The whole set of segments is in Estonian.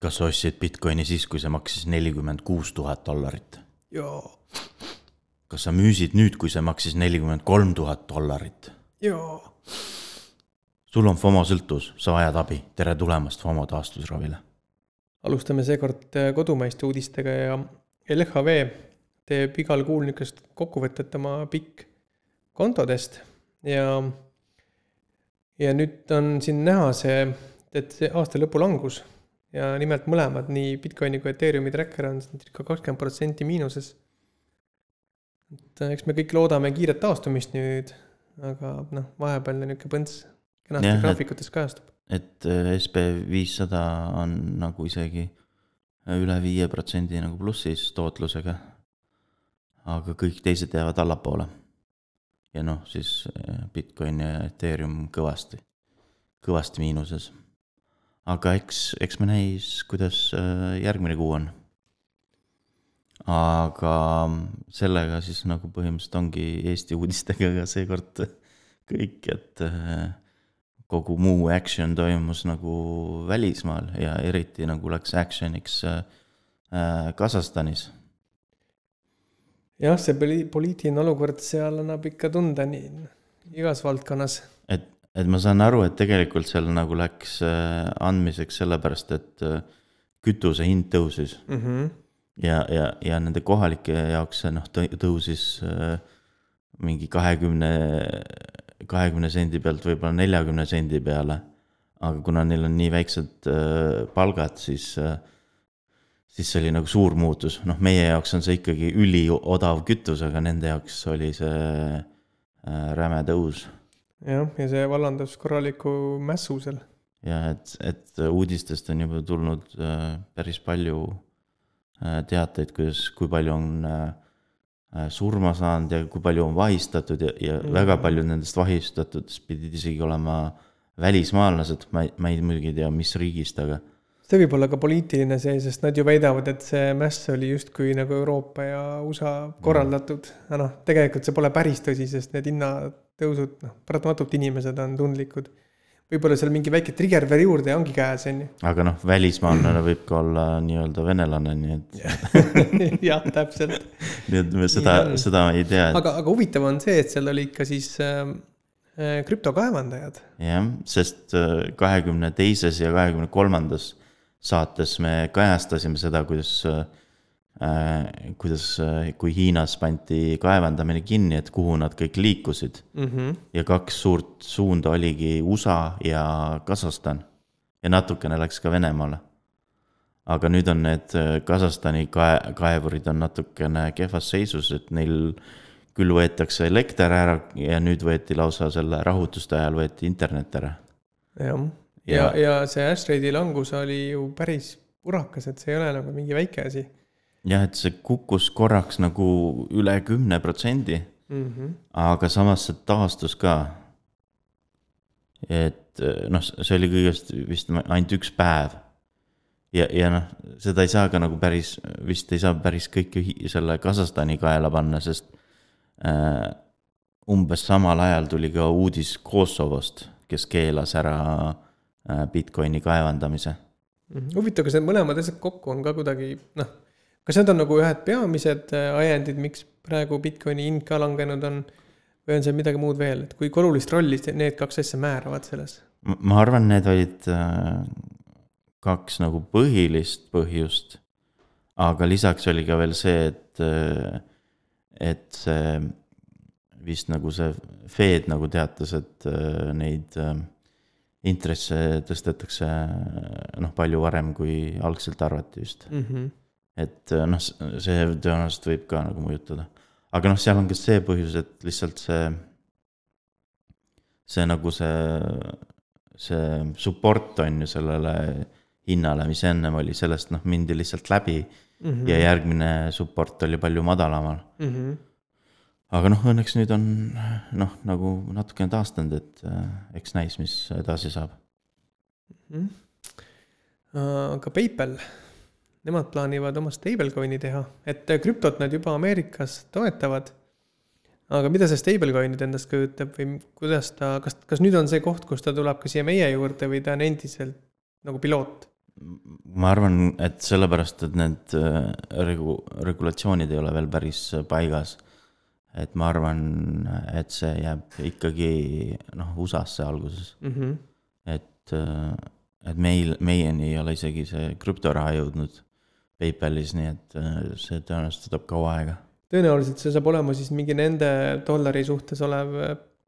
kas sa ostsid Bitcoini siis, kui see maksis nelikümmend kuus tuhat dollarit? jaa. kas sa müüsid nüüd, kui see maksis nelikümmend kolm tuhat dollarit? jaa. sul on FOMO sõltuvus, sa vajad abi, tere tulemast FOMO taastusravile. alustame seekord äh, kodumaiste uudistega ja LHV teeb igal kuul niisugust kokkuvõtet oma pikk kontodest ja, ja nüüd on siin näha see, et see aasta lõpu langus ja nimelt mõlemad, nii Bitcoini kui Ethereumi tracker on ikka kakskümmend protsenti miinuses. et äh, eks me kõik loodame kiiret taastumist nüüd, aga noh, vahepealne niisugune põnts kenasti graafikutes kajastub. et äh, SB viissada on nagu isegi üle viie protsendi nagu plussis tootlusega. aga kõik teised jäävad allapoole. ja noh, siis äh, Bitcoin ja Ethereum kõvasti, kõvasti miinuses. Aga eks, eks me näis, kuidas äh, järgmine kuu on. aga sellega siis nagu põhimõtteliselt ongi Eesti uudistega ka seekord kõik, et äh, kogu muu action toimus nagu välismaal ja eriti nagu läks action'iks äh, Kasahstanis. jah, see poli-, poliitiline olukord seal annab ikka tunda nii igas valdkonnas. Et, ma saan aru, et tegelikult seal nagu läks äh, andmiseks sellepärast, et äh, kütuse hind tõusis mm. -hmm. ja, ja, ja nende kohalike jaoks see noh, tõusis äh, mingi kahekümne kahekümne sendi pealt võib-olla neljakümne sendi peale. aga kuna neil on nii väiksed palgad, siis siis see oli nagu suur muutus, noh, meie jaoks on see ikkagi üliodav kütus, aga nende jaoks oli see räme tõus. Jah, ja see vallandas korraliku mässu seal. ja et, et uudistest on juba tulnud äh, päris palju äh, teateid, kuidas, kui palju on äh, surma saanud ja kui palju on vahistatud ja, ja mm. väga paljud nendest vahistatutest pidid isegi olema välismaalased, ma ei, ma ei muidugi ei tea, mis riigist, aga. See võib olla ka poliitiline see, sest nad ju väidavad, et see mäss oli justkui nagu Euroopa ja USA korraldatud mm., aga noh, tegelikult see pole päris tõsi, sest need hinnatõusud, noh, paratamatult inimesed on tundlikud võib-olla seal mingi väike trigger veel juurde ongi käes, on ju. aga noh, välismaalane võib ka olla nii-öelda venelane, nii et jah, täpselt. nii et me seda, seda ei tea et.... aga, aga huvitav on see, et seal oli ikka siis äh, äh krüptokaevandajad. jah, sest äh, kahekümne teises ja kahekümne kolmandas saates me kajastasime seda, kuidas äh, kuidas, äh, kui Hiinas pandi kaevandamine kinni, et kuhu nad kõik liikusid mm. -hmm. ja kaks suurt suunda oligi USA ja Kasahstan ja natukene läks ka Venemaale. aga nüüd on need äh, Kasahstani kae-, kaevurid on natukene kehvas seisus, et neil küll võetakse elekter ära ja nüüd võeti lausa selle rahutuste ajal võeti internet ära. jah, ja, ja, see Ashtrade'i langus oli ju päris urakas, et see ei ole nagu mingi väike asi jah, et see kukkus korraks nagu üle kümne protsendi. -hmm. aga samas see taastus ka. et noh, see oli kõigest vist ainult üks päev. ja, ja noh, seda ei saa ka nagu päris, vist ei saa päris kõike selle Kasahstani kaela panna, sest äh, umbes samal ajal tuli ka uudis Kosovost, kes keelas ära äh, Bitcoini kaevandamise. -hmm. huvitav, kas need mõlemad asjad kokku on ka kuidagi noh kas need on nagu ühed peamised äh, ajendid, miks praegu Bitcoini hind ka langenud on? või on seal midagi muud veel, et kui olulist rolli need kaks asja määravad selles? ma arvan, need olid äh, kaks nagu põhilist põhjust. aga lisaks oli ka veel see, et, äh, et see vist nagu see Fed nagu teatas, et neid intresse tõstetakse noh, palju varem, kui algselt arvati vist mm. -hmm et äh, noh, see tõenäoliselt võib ka nagu mõjutada. aga noh, seal on ka see põhjus, et lihtsalt see, see nagu see, see support on ju sellele hinnale, mis ennem oli, sellest noh, mindi lihtsalt läbi mm. -hmm. ja järgmine support oli palju madalamal mm. -hmm. Aga noh, õnneks nüüd on noh, nagu natukene taastunud, et äh, eks näis, mis edasi saab mm. -hmm. aga PayPal nemad plaanivad oma stablecoin'i teha, et äh, krüptot nad juba Ameerikas toetavad. aga mida see stablecoin nüüd endast kujutab või kuidas ta, kas, kas nüüd on see koht, kus ta tuleb ka siia meie juurde või ta on endiselt nagu piloot? ma arvan, et sellepärast, et need äh, regu-, regulatsioonid ei ole veel päris paigas. Et ma arvan, et see jääb ikkagi noh, USA-sse alguses mm. -hmm. et, äh, et meil, meieni ei ole isegi see krüptoraha jõudnud PayPalis, nii et äh, see tõenäoliselt võtab kaua aega. tõenäoliselt see saab olema siis mingi nende dollari suhtes olev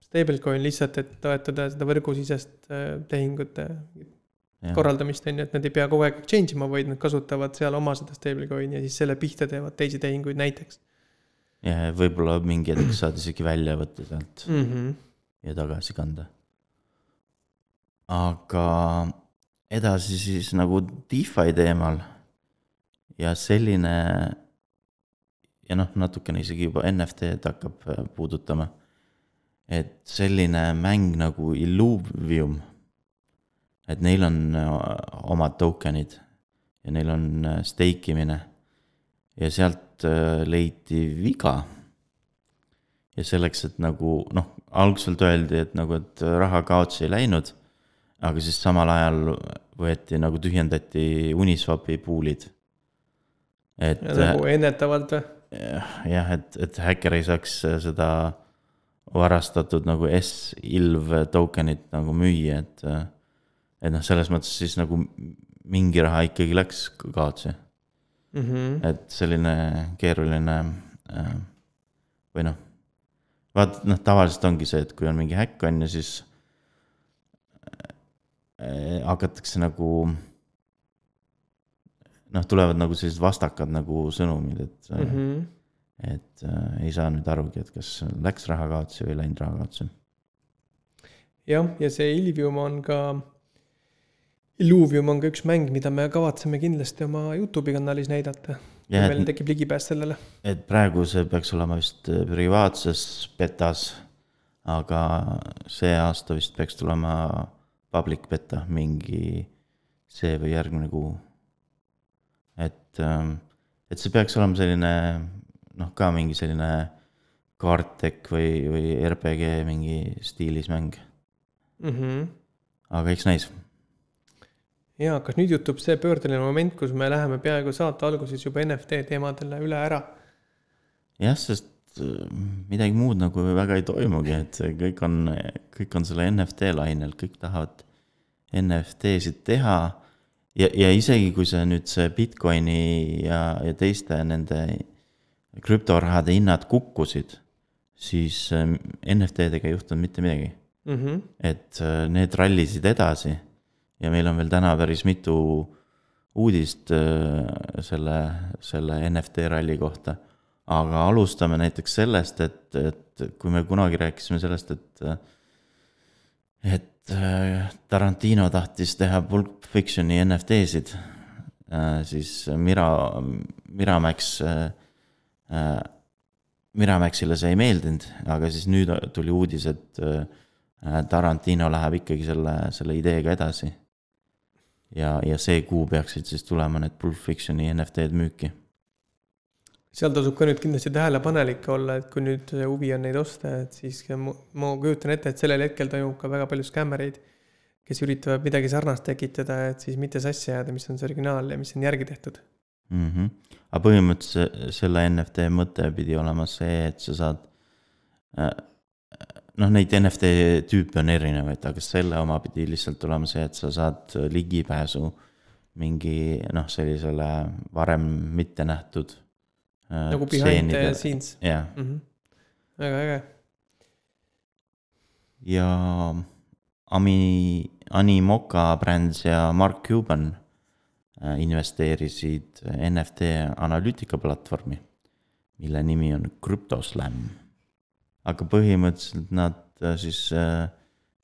stablecoin lihtsalt, et toetada seda võrgusisest tehingute Jah. korraldamist, on ju, et nad ei pea kogu aeg change ima, vaid nad kasutavad seal oma seda stablecoin'i ja siis selle pihta teevad teisi tehinguid näiteks ja võib-olla mingi hetk saad isegi välja võtta sealt mm. -hmm. ja tagasi kanda. aga edasi siis nagu DeFi teemal ja selline ja noh, natukene isegi juba NFT-d hakkab äh, puudutama. et selline mäng nagu Illuvium et neil on äh, omad token'id ja neil on äh, stake imine. Ja sealt äh, leiti viga. ja selleks, et nagu noh, algselt öeldi, et nagu, et raha kaotsi ei läinud. aga siis samal ajal võeti nagu tühjendati Uniswapi pool'id. et. nagu ennetavalt või? jah, et, et häkker ei saaks seda varastatud nagu S-ilv token'it nagu müüa, et et noh, selles mõttes siis nagu mingi raha ikkagi läks kaotsi mm. -hmm. et selline keeruline äh, või noh, vaat noh, tavaliselt ongi see, et kui on mingi häkk on ju, siis äh, hakatakse nagu noh, tulevad nagu sellised vastakad nagu sõnumid, et mm. -hmm. et äh, ei saa nüüd arugi, et kas läks raha kaotsi või ei läinud raha kaotsi. jah, ja see Ilvium on ka Illuvium on ka üks mäng, mida me kavatseme kindlasti oma Youtube'i kanalis näidata. kui meil tekib ligipääs sellele. et praegu see peaks olema vist äh, privaatses betas, aga see aasta vist peaks tulema public beta mingi see või järgmine kuu. et, et see peaks olema selline noh, ka mingi selline kaartek või, või RPG mingi stiilis mäng, mm. -hmm. aga eks näis. Ja kas nüüd juhtub see pöördeline moment, kus me läheme peaaegu saate alguses juba NFT teemadele üle ära? jah, sest äh, midagi muud nagu väga ei toimugi, et kõik on, kõik on selle NFT lainel, kõik tahavad NFT-sid teha. ja, ja isegi kui see nüüd see Bitcoini ja, ja teiste nende krüptorahade hinnad kukkusid, siis äh, NFT-dega ei juhtunud mitte midagi. mm. -hmm. et äh, need rallisid edasi ja meil on veel täna päris mitu uudist äh, selle, selle NFT ralli kohta. aga alustame näiteks sellest, et, et kui me kunagi rääkisime sellest, et, et äh, Tarantino tahtis teha Pulp Fictioni NFT-sid, siis Mira, Miramax, Miramaxile see ei meeldinud, aga siis nüüd tuli uudis, et Tarantino läheb ikkagi selle, selle ideega edasi ja, ja see kuu peaksid siis tulema need Pulp Fictioni NFT-d müüki. seal tasub ka nüüd kindlasti tähelepanelik olla, et kui nüüd huvi on neid osta, et siis ma, ma kujutan ette, et sellel hetkel toimub ka väga palju skämmereid, kes üritavad midagi sarnast tekitada, et siis mitte sassi ajada, mis on see originaal ja mis on järgi tehtud mm. -hmm. aga põhimõtteliselt selle NFT mõte pidi olema see, et sa saad äh, noh, neid NFT tüüpe on erinevaid, aga selle oma pidi lihtsalt olema see, et sa saad ligipääsu mingi noh, sellisele varem mitte nähtud. nagu behind the scenes. jah. -hmm. väga äge. ja Ami, Animoca Brands ja Mark Cuban investeerisid NFT analüütika platvormi, mille nimi on CryptoSlam aga põhimõtteliselt nad siis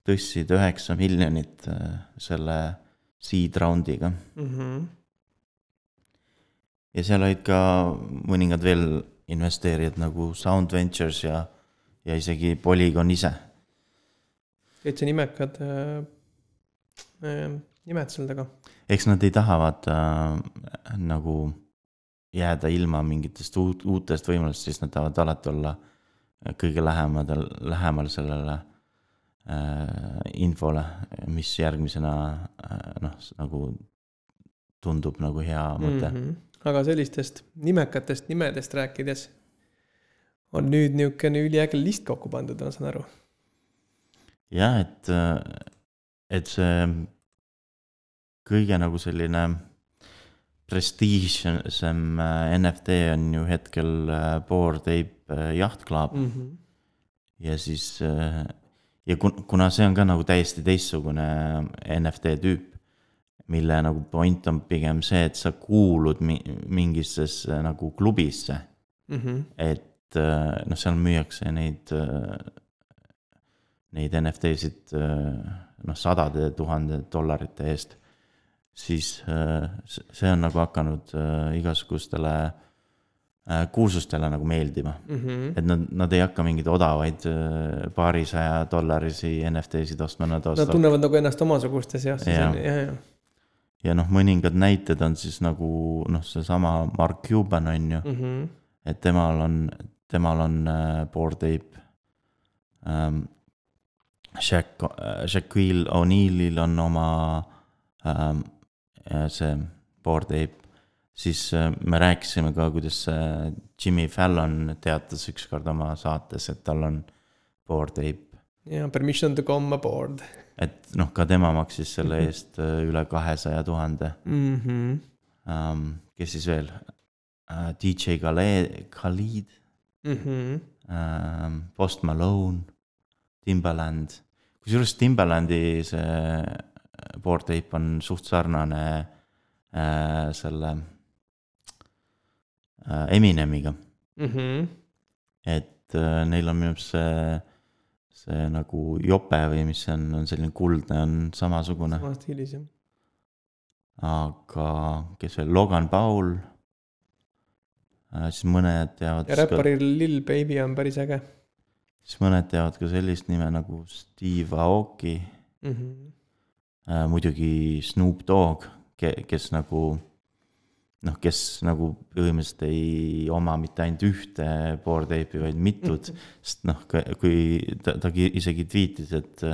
tõstsid üheksa miljonit selle seed round'iga mm. -hmm. ja seal olid ka mõningad veel investeerijad nagu Sound Ventures ja, ja isegi Polygon ise. täitsa nimekad äh, äh, nimed seal taga. eks nad ei taha vaata äh, nagu jääda ilma mingitest uut, uutest võimalustest, siis nad tahavad alati olla kõige lähemadal, lähemal sellele äh, infole, mis järgmisena äh, noh, nagu tundub nagu hea mõte mm. -hmm. aga sellistest nimekatest nimedest rääkides on nüüd niisugune üliäge list kokku pandud, ma saan aru. jah, et, et see kõige nagu selline prestiižsem NFT on ju hetkel Bored Ape Yacht Club mm. -hmm. ja siis ja kun-, kuna see on ka nagu täiesti teistsugune NFT tüüp, mille nagu point on pigem see, et sa kuulud mi-, mingisse nagu klubisse mm. -hmm. et noh, seal müüakse neid, neid NFT-sid noh, sadade tuhandete dollarite eest. Siis see on nagu hakanud igasugustele Äh, kuulsustele nagu meeldima mm. -hmm. et nad, nad ei hakka mingeid odavaid äh, paarisaja dollarisi NFT-sid ostma, nad ostavad. Nad tunnevad nagu ennast omasuguste seas, siis on ju, ja, ja. ja noh, mõningad näited on siis nagu noh, seesama Mark Cuban on ju mm, -hmm. et temal on, temal on äh, Bored Ape ähm,. Shaq äh,, Shaquille O'Neal'il on oma ähm, see Bored Ape siis äh, me rääkisime ka, kuidas äh, Jimmy Fallon teatas ükskord oma saates, et tal on board ape. ja permission to come aboard. et noh, ka tema maksis selle mm -hmm. eest äh, üle kahesaja tuhande. -hmm. Um, kes siis veel DJ Khaled, Khalid mm. -hmm. Post Malone, Timbaland, kusjuures Timbalandi see board ape on suht sarnane uh, selle Äh, Eminemiga mm. -hmm. et äh, neil on minu arust see, see nagu jope või mis see on, on selline kuldne, on samasugune. samas stiilis jah. aga kes veel, Logan Paul äh,. siis mõned teavad. ja räpparil Lil Baby on päris äge. siis mõned teavad ka sellist nime nagu Steve Aoki mm. -hmm. Äh, muidugi Snoop Dogg, kes nagu noh, kes nagu põhimõtteliselt ei oma mitte ainult ühte board tape'i, vaid mitut, sest noh, kui ta, ta isegi tweetis, et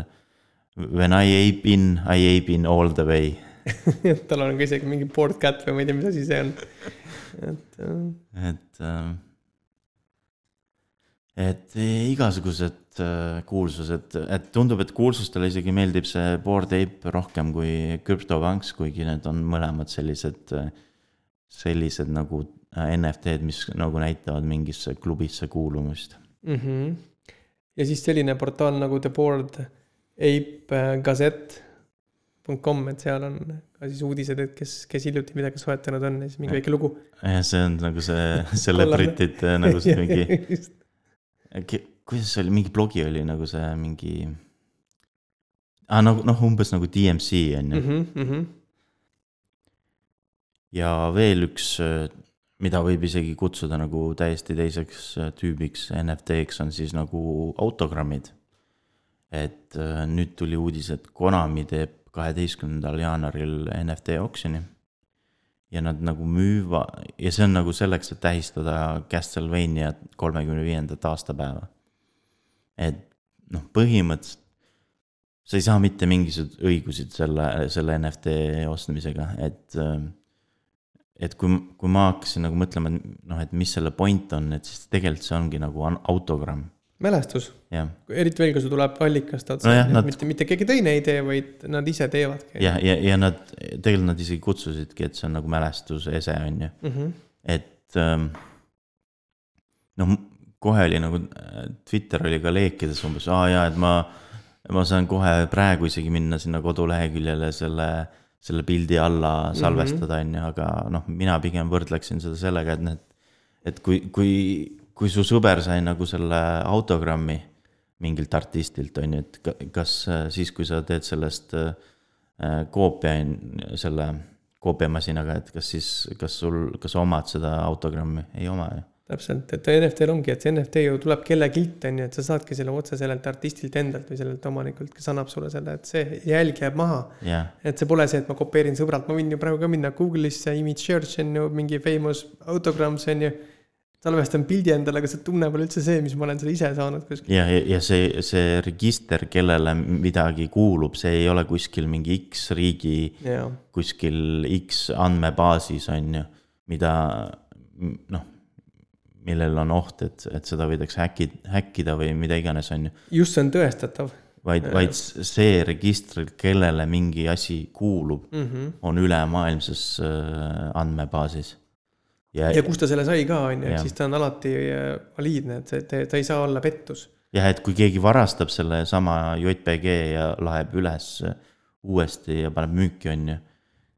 when I ape in, I ape in all the way tal on ka isegi mingi board cat või ma ei tea, mis asi see on, et. et, ähm, et igasugused äh, kuulsused, et tundub, et kuulsustele isegi meeldib see board ape rohkem kui CryptoPunks, kuigi need on mõlemad sellised äh, sellised nagu äh, NFT-d, mis nagu näitavad mingisse klubisse kuulumist mm. -hmm. ja siis selline portaal nagu The Board Ape Gazette.com, et seal on ka siis uudised, et kes, kes hiljuti midagi soetanud on ja siis mingi väike lugu. jah, see on nagu see celebritid nagu see mingi kuidas see oli, mingi blogi oli nagu see mingi ah,. nagu noh, umbes nagu DMC on ju mm. -hmm ja veel üks, mida võib isegi kutsuda nagu täiesti teiseks äh, tüübiks NFT-ks on siis nagu autogrammid. et äh, nüüd tuli uudis, et Konami teeb kaheteistkümnendal jaanuaril NFT oksjoni. ja nad nagu müüva ja see on nagu selleks, et tähistada Castlevania kolmekümne viiendat aastapäeva. Et noh, põhimõtteliselt sa ei saa mitte mingisuguseid õigusid selle, selle NFT ostmisega, et et kui, kui ma hakkasin nagu mõtlema, et noh, et mis selle point on, et siis tegelikult see ongi nagu autogramm. mälestus. eriti veel, kui see tuleb allikast otse no, nad... mitte, mitte keegi teine ei tee, vaid nad ise teevadki. ja, ja, ja nad, tegelikult nad isegi kutsusidki, et see on nagu mälestusese, on ju mm. -hmm. et ähm, noh, kohe oli nagu, Twitter oli ka leekides umbes, aa jaa, et ma, ma saan kohe praegu isegi minna sinna koduleheküljele selle selle pildi alla mhm. salvestada, on ju, aga noh, mina pigem võrdleksin seda sellega, et need, et kui, kui, kui su sõber sai nagu selle autogrammi mingilt artistilt, on ju, et kas siis, kui sa teed sellest äh, koopia, selle koopiamasinaga, et kas siis, kas sul, kas sa omad seda autogrammi, ei oma ju täpselt, et NFT-l ongi, et see NFT ju tuleb kellegilt, on ju, et sa saadki selle otse sellelt artistilt endalt või sellelt omanikult, kes annab sulle selle, et see jälg jääb maha yeah.. et see pole see, et ma kopeerin sõbralt, ma võin ju praegu ka minna Google'isse, image search on ju, mingi famous autograms on ju. salvestan pildi endale, kas see tunne pole üldse see, mis ma olen selle ise saanud kuskil. ja, ja, ja see, see register, kellele midagi kuulub, see ei ole kuskil mingi X riigi jaa, kuskil X andmebaasis on ju, mida noh, millel on oht, et, et seda võidakse häkki, häkkida või mida iganes, on ju. just see on tõestatav vaid, vaid see register, kellele mingi asi kuulub mm. -hmm. on ülemaailmses äh, andmebaasis. ja, ja kust ta selle sai ka, on ju, et siis ta on alati äh, valiidne, et see, ta ei saa olla pettus. jah, et kui keegi varastab selle sama JPG ja laeb üles uuesti ja paneb müüki, on ju,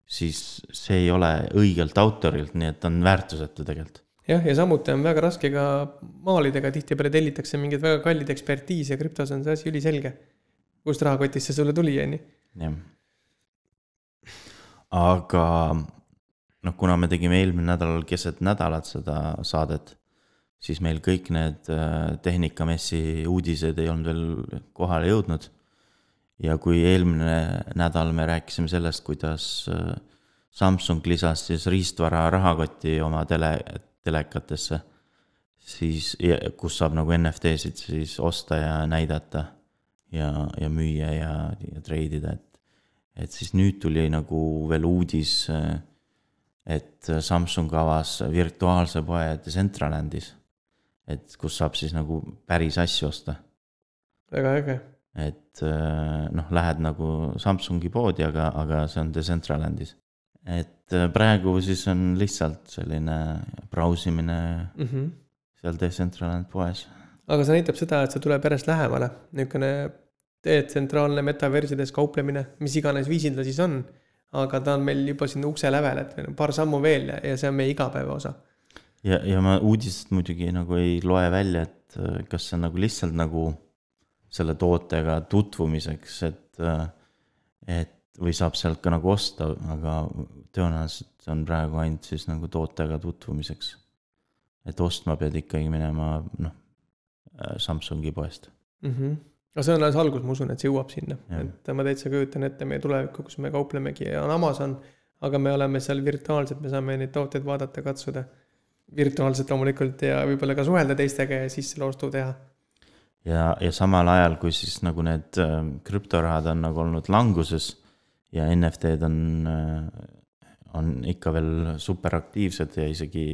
siis see ei ole õigelt autorilt, nii et ta on väärtusetu tegelikult. Jah, ja samuti on väga raske ka maalidega, tihtipeale tellitakse mingeid väga kalleid ekspertiise, krüptos on see asi üliselge. kust rahakotist see sulle tuli, on ju. jah. aga noh, kuna me tegime eelmine nädal keset nädalat seda saadet, siis meil kõik need äh, tehnikamessi uudised ei olnud veel kohale jõudnud. ja kui eelmine nädal me rääkisime sellest, kuidas äh, Samsung lisas siis riistvara rahakoti oma tele, telekatesse, siis, kus saab nagu NFT-sid siis osta ja näidata ja, ja müüa ja, ja treidida, et et siis nüüd tuli nagu veel uudis, et Samsung avas virtuaalse poe Decentralandis. et kus saab siis nagu päris asju osta, väga äge. et noh, lähed nagu Samsungi poodi, aga, aga see on Decentralandis. Et praegu siis on lihtsalt selline brausimine Mm -hmm. seal Decentraland poes. aga see näitab seda, et see tuleb järjest lähemale, niisugune detsentraalne metaversides kauplemine, mis iganes viisil ta siis on. aga ta on meil juba siin ukse lävel, et meil on paar sammu veel ja, ja see on meie igapäeva osa. ja, ja ma uudisest muidugi nagu ei loe välja, et äh, kas see on nagu lihtsalt nagu selle tootega tutvumiseks, et, äh, et või saab sealt ka nagu osta, aga tõenäoliselt on praegu ainult siis nagu tootega tutvumiseks. et ostma pead ikkagi minema, noh, Samsungi poest. mm. -hmm. aga see on alles algus, ma usun, et see jõuab sinna, et ma täitsa kujutan ette meie tulevikku, kus me kauplemegi ja on Amazon. aga me oleme seal virtuaalselt, me saame neid tooteid vaadata, katsuda. virtuaalselt loomulikult ja võib-olla ka suhelda teistega ja siis selle ostu teha. ja, ja samal ajal, kui siis nagu need äh, krüptorahad on nagu olnud languses ja NFT-d on, on ikka veel superaktiivsed ja isegi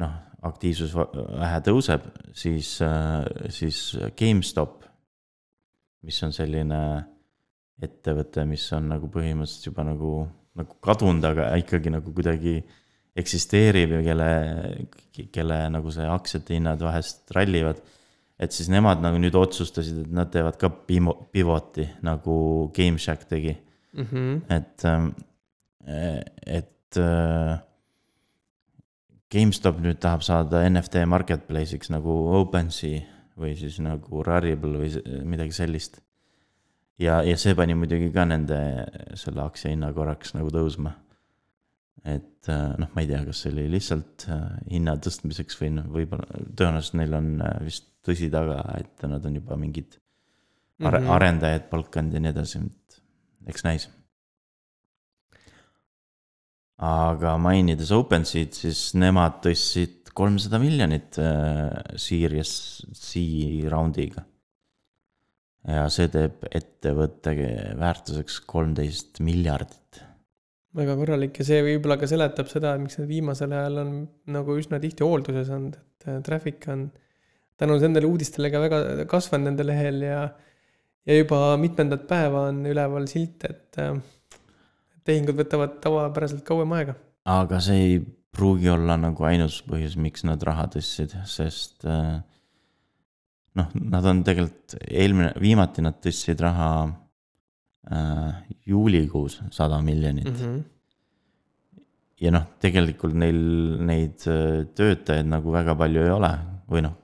noh, aktiivsus vähe tõuseb, siis, siis GameStop, mis on selline ettevõte, mis on nagu põhimõtteliselt juba nagu, nagu kadunud, aga ikkagi nagu kuidagi eksisteerib ja kelle, kelle nagu see aktsiate hinnad vahest rallivad et siis nemad nagu nüüd otsustasid, et nad teevad ka pivoti nagu GameShack tegi, mm. -hmm. et, et äh, GameStop nüüd tahab saada NFT marketplace'iks nagu OpenSea või siis nagu Rarible või midagi sellist. ja, ja see pani muidugi ka nende selle aktsia hinna korraks nagu tõusma. et äh, noh, ma ei tea, kas see oli lihtsalt äh, hinna tõstmiseks või noh, võib-olla tõenäoliselt neil on äh, vist tõsi taga, et nad on juba mingid are- mm. -hmm. arendajaid palkanud ja nii edasi, et eks näis. aga mainides OpenSea'd, siis nemad tõstsid kolmsada miljonit äh, Series C raundiga. ja see teeb ettevõtte väärtuseks kolmteist miljardit. väga korralik ja see võib-olla ka seletab seda, et miks nad viimasel ajal on nagu üsna tihti hoolduses olnud, et äh, traffic on tänu nendele uudistele ka väga kasvanud nende lehel ja ja juba mitmendat päeva on üleval silt, et äh, tehingud võtavad tavapäraselt kauem aega. aga see ei pruugi olla nagu ainus põhjus, miks nad raha tõstsid, sest äh, noh, nad on tegelikult eelmine, viimati nad tõstsid raha äh, juulikuus sada miljonit mm. Mm -hmm. ja noh, tegelikult neil neid äh, töötajaid nagu väga palju ei ole või noh,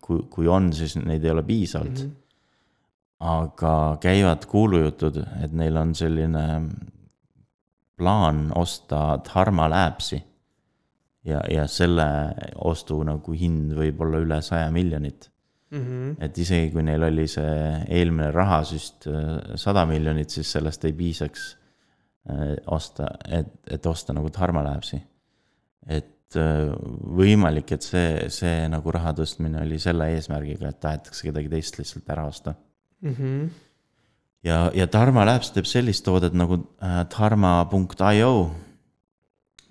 kui, kui on, siis neid ei ole piisavalt mm. -hmm. Aga käivad kuulujutud, et neil on selline plaan osta Dharma Labsi. ja, ja selle ostu nagu hind võib olla üle saja miljonit. Mm -hmm. et isegi kui neil oli see eelmine rahasüst sada miljonit, siis sellest ei piisaks äh, osta, et, et osta nagu Dharma Labsi. et et äh, võimalik, et see, see nagu raha tõstmine oli selle eesmärgiga, et tahetakse kedagi teist lihtsalt ära osta mm. -hmm. ja, ja Dharma Labs teeb sellist toodet nagu äh, dharma.io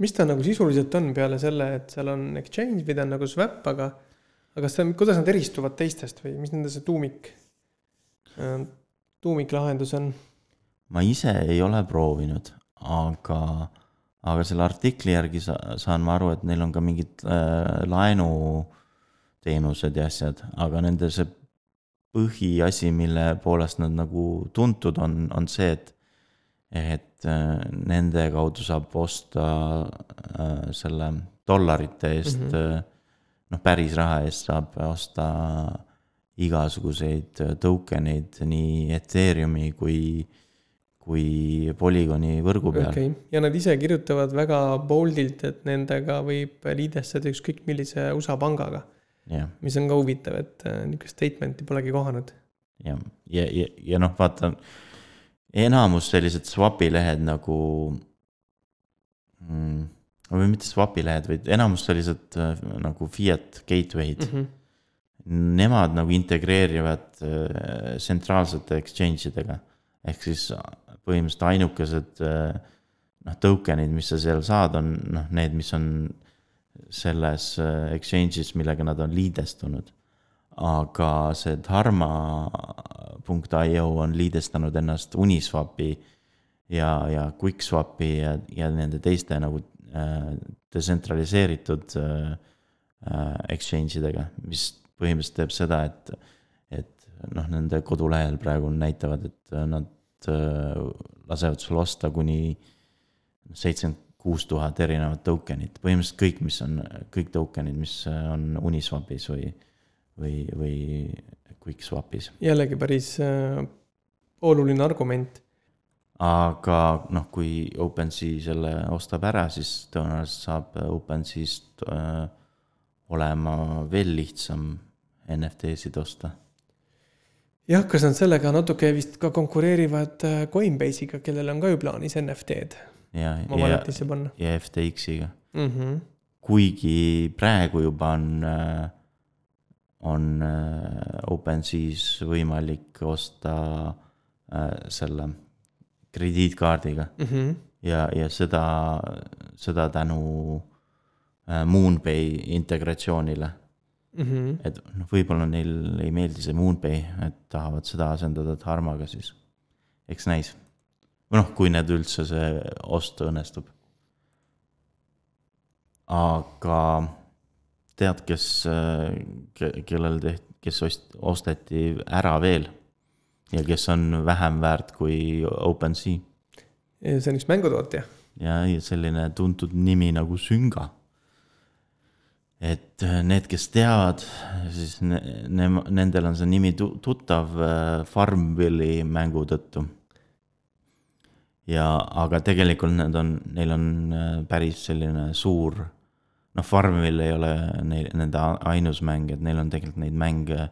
mis ta nagu sisuliselt on peale selle, et seal on exchange või ta on nagu swap, aga, aga see, kuidas nad eristuvad teistest või mis nende see tuumik, tuumiklahendus on? ma ise ei ole proovinud, aga, aga selle artikli järgi sa, saan ma aru, et neil on ka mingid äh, laenuteenused ja asjad, aga nende see põhiasi, mille poolest nad nagu tuntud on, on see, et et äh, nende kaudu saab osta äh, selle dollarite eest mm, -hmm. noh, päris raha eest saab osta igasuguseid token eid nii Ethereumi kui, kui Polygoni võrgu peal okei okay., ja nad ise kirjutavad väga boldilt, et nendega võib liidestada ükskõik millise USA pangaga mis on ka huvitav, et äh, niisugust statement'i polegi kohanud. jah, ja, ja, ja noh, vaata, enamus sellised swap'i lehed nagu mm,. või mitte swap'i lehed, vaid enamus sellised äh, nagu fiat gateway'd mm, -hmm. nemad nagu integreerivad äh, tsentraalsete exchange idega. ehk siis põhimõtteliselt ainukesed noh, token'id, mis sa seal saad, on noh, need, mis on selles äh, exchange'is, millega nad on liidestunud. aga see Dharma.io on liidestanud ennast Uniswapi ja, ja QuickSwapi ja, ja nende teiste nagu äh, detsentraliseeritud äh, äh, exchange idega, mis põhimõtteliselt teeb seda, et, et noh, nende kodulehel praegu näitavad, et nad äh, lasevad sul osta kuni seitsekümmend kuus tuhat erinevat token'it, põhimõtteliselt kõik, mis on, kõik token'id, mis on Uniswapis või, või, või QuickSwapis. jällegi päris äh, oluline argument. aga noh, kui OpenSea selle ostab ära, siis tõenäoliselt saab OpenSea'st äh, olema veel lihtsam NFT-sid osta. jah, kas nad sellega natuke vist ka konkureerivad äh, Coinbase'iga, kellel on ka ju plaanis NFT-d ja, ja, ja FTX-iga, mm. -hmm. kuigi praegu juba on, on äh, OpenSea's võimalik osta äh, selle krediitkaardiga Mm -hmm. ja, ja seda, seda tänu äh, Moonpay integratsioonile. Mm -hmm. et noh, võib-olla neil ei meeldi see Moonpay, et tahavad seda asendada Dharmaga siis. eks näis. Või noh, kui need üldse see ost õnnestub. aga tead, kes, kellel tehti, kes ost-, osteti ära veel ja kes on vähem väärt kui OpenSea see on üks mängutootja. ja, ja selline tuntud nimi nagu Sünga. et äh, need, kes teavad, siis ne, ne, nendel on see nimi tu- tuttav äh, Farmville'i mängu tõttu. ja, aga tegelikult need on, neil on äh, päris selline suur, noh, Farmville ei ole neil, nende ainus mäng, et neil on tegelikult neid mänge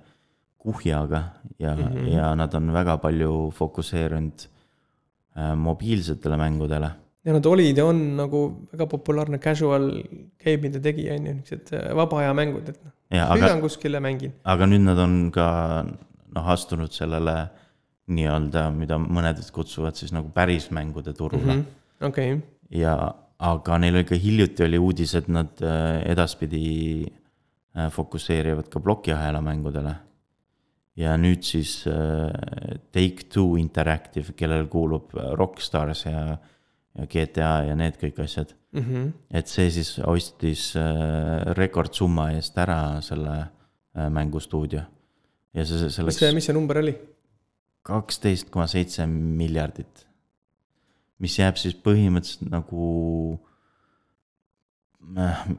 kuhjaga ja mm, -hmm. ja nad on väga palju fokusseerunud äh, mobiilsetele mängudele ja nad olid ja on nagu väga populaarne casual game'ide tegija on ju, niisugused äh, vaba aja mängud, et noh, sõidan kuskile, mängin. aga nüüd nad on ka noh, astunud sellele nii-öelda, mida mõned kutsuvad siis nagu päris mängude turule mm. -hmm. okei, ja, aga neil ikka hiljuti oli uudis, et nad äh, edaspidi äh, fokusseerivad ka plokiahela mängudele. ja nüüd siis äh, Take-Two Interactive, kellel kuulub Rockstars ja, ja GTA ja need kõik asjad. et see siis ostis rekordsumma eest ära selle mängustuudio. ja see, see mis läks see, mis see number oli? Kaksteist koma seitse miljardit. mis jääb siis põhimõtteliselt nagu,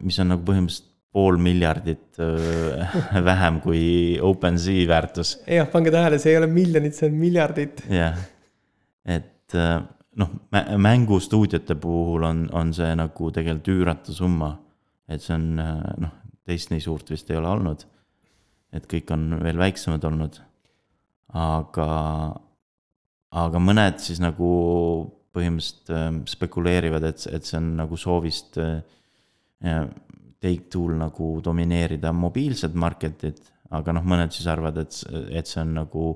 mis on nagu põhimõtteliselt pool miljardit öö, vähem kui OpenSea väärtus. jah, pange tähele, see ei ole miljonid, see on miljardid. jah, et öö, noh, mängustuudiote puhul on, on see nagu tegelikult üüratu summa. et see on noh, teist nii suurt vist ei ole olnud. et kõik on veel väiksemad olnud. aga, aga mõned siis nagu põhimõtteliselt öö, spekuleerivad, et, et see on nagu soovist öö, Take-Two'l nagu domineerida mobiilsed market'id, aga noh, mõned siis arvavad, et, et see on nagu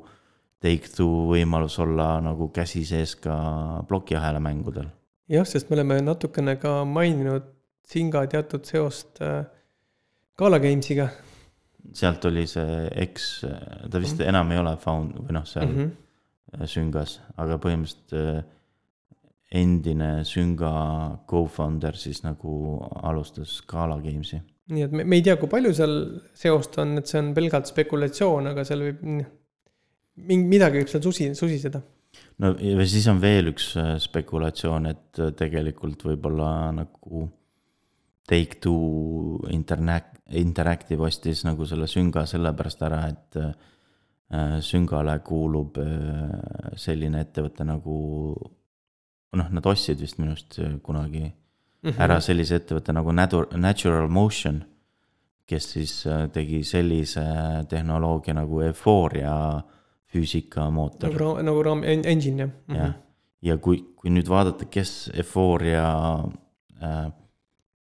Take-Two võimalus olla nagu käsi sees ka plokiahela mängudel. jah, sest me oleme natukene ka maininud Zinga teatud seost äh, Gala Games'iga. Sealt oli see eks, ta vist mm -hmm. enam ei ole found või noh, seal mm -hmm. süngas, aga põhimõtteliselt äh, endine Sünga co-founder siis nagu alustas Scala Games'i. nii et me, me ei tea, kui palju seal seost on, et see on pelgalt spekulatsioon, aga seal võib, mingi, midagi võib seal susi, susiseda. no ja siis on veel üks äh, spekulatsioon, et äh, tegelikult võib-olla nagu Take-Two Internet, Interactive ostis nagu selle Sünga sellepärast ära, et äh, Süngale kuulub selline ettevõte nagu noh, nad ostsid vist minu arust äh, kunagi mm -hmm. ära sellise ettevõtte nagu Natural Motion, kes siis äh, tegi sellise tehnoloogia nagu Euphoria füüsikamootor. nagu, nagu RAM engine jah mm -hmm.. jah, ja kui, kui nüüd vaadata, kes Euphoria äh,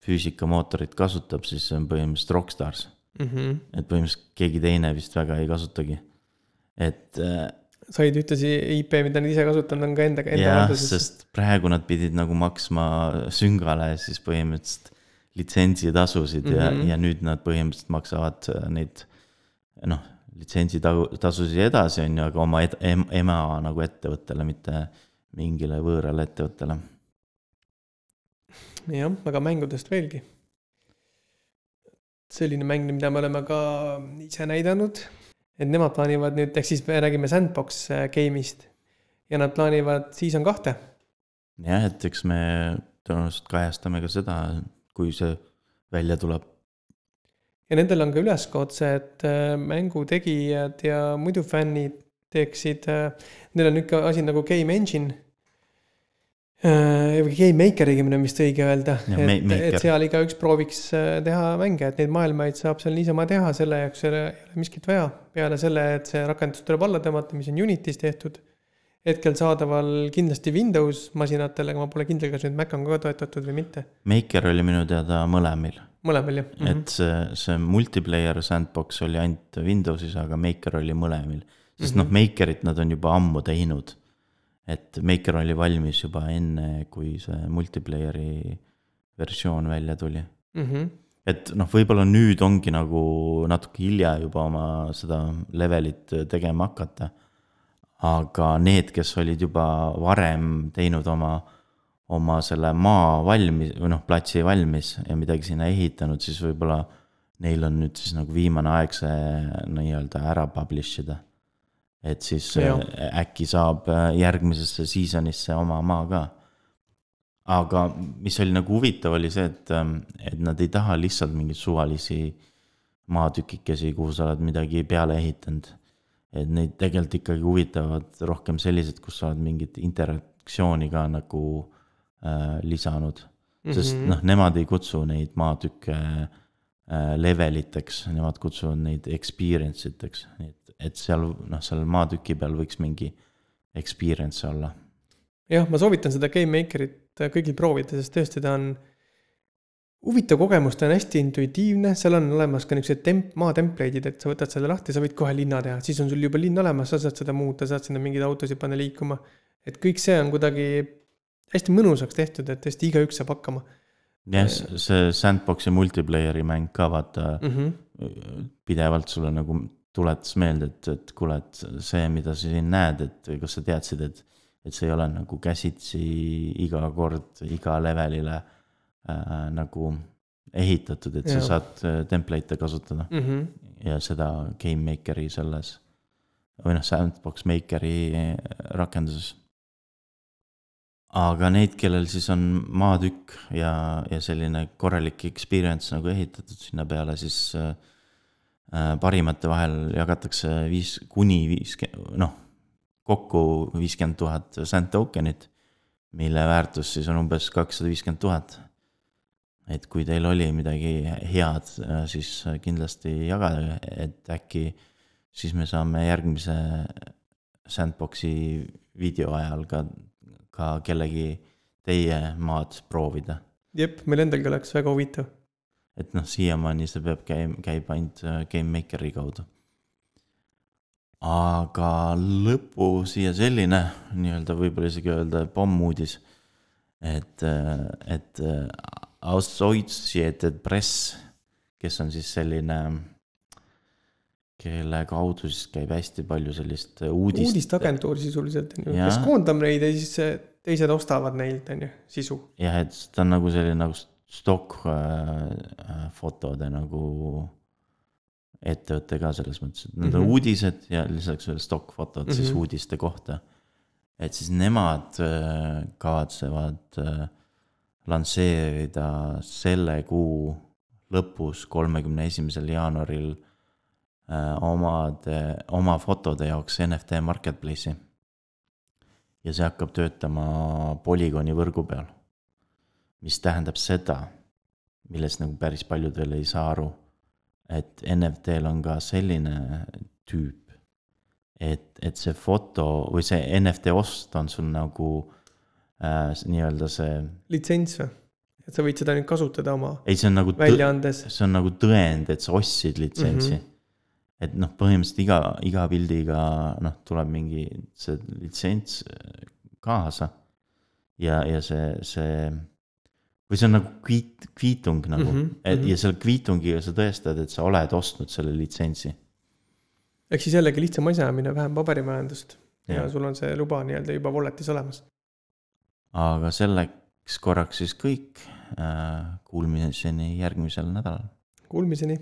füüsikamootorit kasutab, siis see on põhimõtteliselt Rockstars mm. -hmm. et põhimõtteliselt keegi teine vist väga ei kasutagi. et äh, said ühtlasi IP, mida nad ise kasutanud on ka enda, enda jah, sest praegu nad pidid nagu maksma süngale siis põhimõtteliselt litsentsitasusid mm -hmm. ja, mhm. ja nüüd nad põhimõtteliselt maksavad äh, neid noh, litsentsitasusid edasi, on ju, aga oma ed, em, ema nagu ettevõttele, mitte mingile võõrale ettevõttele. Jah, aga mängudest veelgi. selline mäng, mida me oleme ka ise näidanud et nemad plaanivad nüüd, ehk siis me räägime sandbox äh, game'ist ja nad plaanivad season kahte. jah, et eks me tõenäoliselt kajastame ka seda, kui see välja tuleb. ja nendel on ka üleskutse, et äh, mängu tegijad ja muidu fännid teeksid, äh, neil on nihuke asi nagu game engine Game Maker õigemini on vist õige öelda, et, et seal igaüks prooviks äh, teha mänge, et neid maailmaid saab seal niisama teha, selle jaoks ei ole miskit vaja. peale selle, et see rakendus tuleb alla tõmmata, mis on Unitis tehtud. hetkel saadaval kindlasti Windows masinatel, aga ma pole kindel, kas nüüd Mac on ka toetatud või mitte. Maker oli minu teada mõlemil. mõlemal jah mm. -hmm. et see, see multiplayer sandbox oli ainult Windowsis, aga Maker oli mõlemil. sest mm -hmm. noh, Makerit nad on juba ammu teinud et Maker oli valmis juba enne, kui see multiplayer'i versioon välja tuli mm. -hmm. et noh, võib-olla nüüd ongi nagu natuke hilja juba oma seda levelit tegema hakata. aga need, kes olid juba varem teinud oma, oma selle maa valmis või noh, platsi valmis ja midagi sinna ehitanud, siis võib-olla neil on nüüd siis nagu viimane aeg see nii-öelda ära publish ida et siis ja. Äh, äkki saab äh, järgmisesse season'isse oma maa ka. aga mis oli nagu huvitav, oli see, et, ähm, et nad ei taha lihtsalt mingeid suvalisi maatükikesi, kuhu sa oled midagi peale ehitanud. et neid tegelikult ikkagi huvitavad rohkem sellised, kus sa oled mingit interaktsiooni ka nagu äh, lisanud. sest mm -hmm. noh, nemad ei kutsu neid maatükke äh, level iteks, nemad kutsuvad neid experience iteks, et et seal noh, seal maatüki peal võiks mingi experience olla. jah, ma soovitan seda Game Makerit kõigil proovida, sest tõesti ta on huvitav kogemus, ta on hästi intuitiivne, seal on olemas ka niisugused temp-, maatempleidid, et sa võtad selle lahti, sa võid kohe linna teha, siis on sul juba linn olemas, sa saad seda muuta, saad sinna mingeid autosid panna liikuma. et kõik see on kuidagi hästi mõnusaks tehtud, et tõesti igaüks saab hakkama. Jah, see sandbox'i multiplayer'i mäng ka vaata mm, -hmm. pidevalt sulle nagu tuletas meelde, et, et kuule, et see, mida sa siin näed, et kas sa teadsid, et, et see ei ole nagu käsitsi iga kord iga levelile äh, nagu ehitatud, et ja. sa saad äh, template'e kasutada mm. -hmm. ja seda Game Makeri selles või noh, Sandbox Makeri äh, rakenduses. Aga neid, kellel siis on maatükk ja, ja selline korralik experience nagu ehitatud sinna peale, siis äh, Äh, parimate vahel jagatakse viis, kuni viiskümmend, noh, kokku viiskümmend tuhat sand token'it, mille väärtus siis on umbes kakssada viiskümmend tuhat. et kui teil oli midagi head, äh, siis kindlasti jagage, et äkki siis me saame järgmise sandbox'i video ajal ka, ka kellegi teie maad proovida. jep, meil endalgi oleks väga huvitav et noh, siiamaani see peab käima, käib ainult äh, GameMakeri kaudu. aga lõpu siia selline nii-öelda võib-olla isegi öelda pommuudis, et, äh, et äh, Associated Press, kes on siis selline kelle kaudu siis käib hästi palju sellist uudist. uudisteagentuur sisuliselt on ju, kes koondab neid ja siis teised ostavad neilt on ju sisu. jah, et ta on nagu selline nagu stokkfotode äh, nagu ettevõte ka selles mõttes, et need mm -hmm. on uudised ja lisaks veel stokkfotod mm -hmm. siis mhm. uudiste kohta. et siis nemad äh, kavatsevad äh, lansseerida selle kuu lõpus, kolmekümne esimesel jaanuaril omade, oma fotode jaoks NFT marketplace'i. ja see hakkab töötama Polygoni võrgu peal mis tähendab seda, millest nagu päris paljud veel ei saa aru, et NFT-l on ka selline tüüp, et, et see foto või see NFT ost on sul nagu äh, nii-öelda see. litsents või? et sa võid seda nüüd kasutada oma. ei, see on nagu. väljaandes. see on nagu tõend, et sa ostsid litsentsi mm. -hmm. Et noh, põhimõtteliselt iga, iga pildiga noh, tuleb mingi see litsents kaasa. ja, ja see, see või see on nagu kviit, kviitung nagu mm, -hmm. et ja selle kviitungiga sa tõestad, et sa oled ostnud selle litsentsi. ehk siis jällegi lihtsam asjaajamine, vähem paberimajandust ja. ja sul on see luba nii-öelda juba wallet'is olemas. aga selleks korraks siis kõik. Kuulmiseni järgmisel nädalal. Kuulmiseni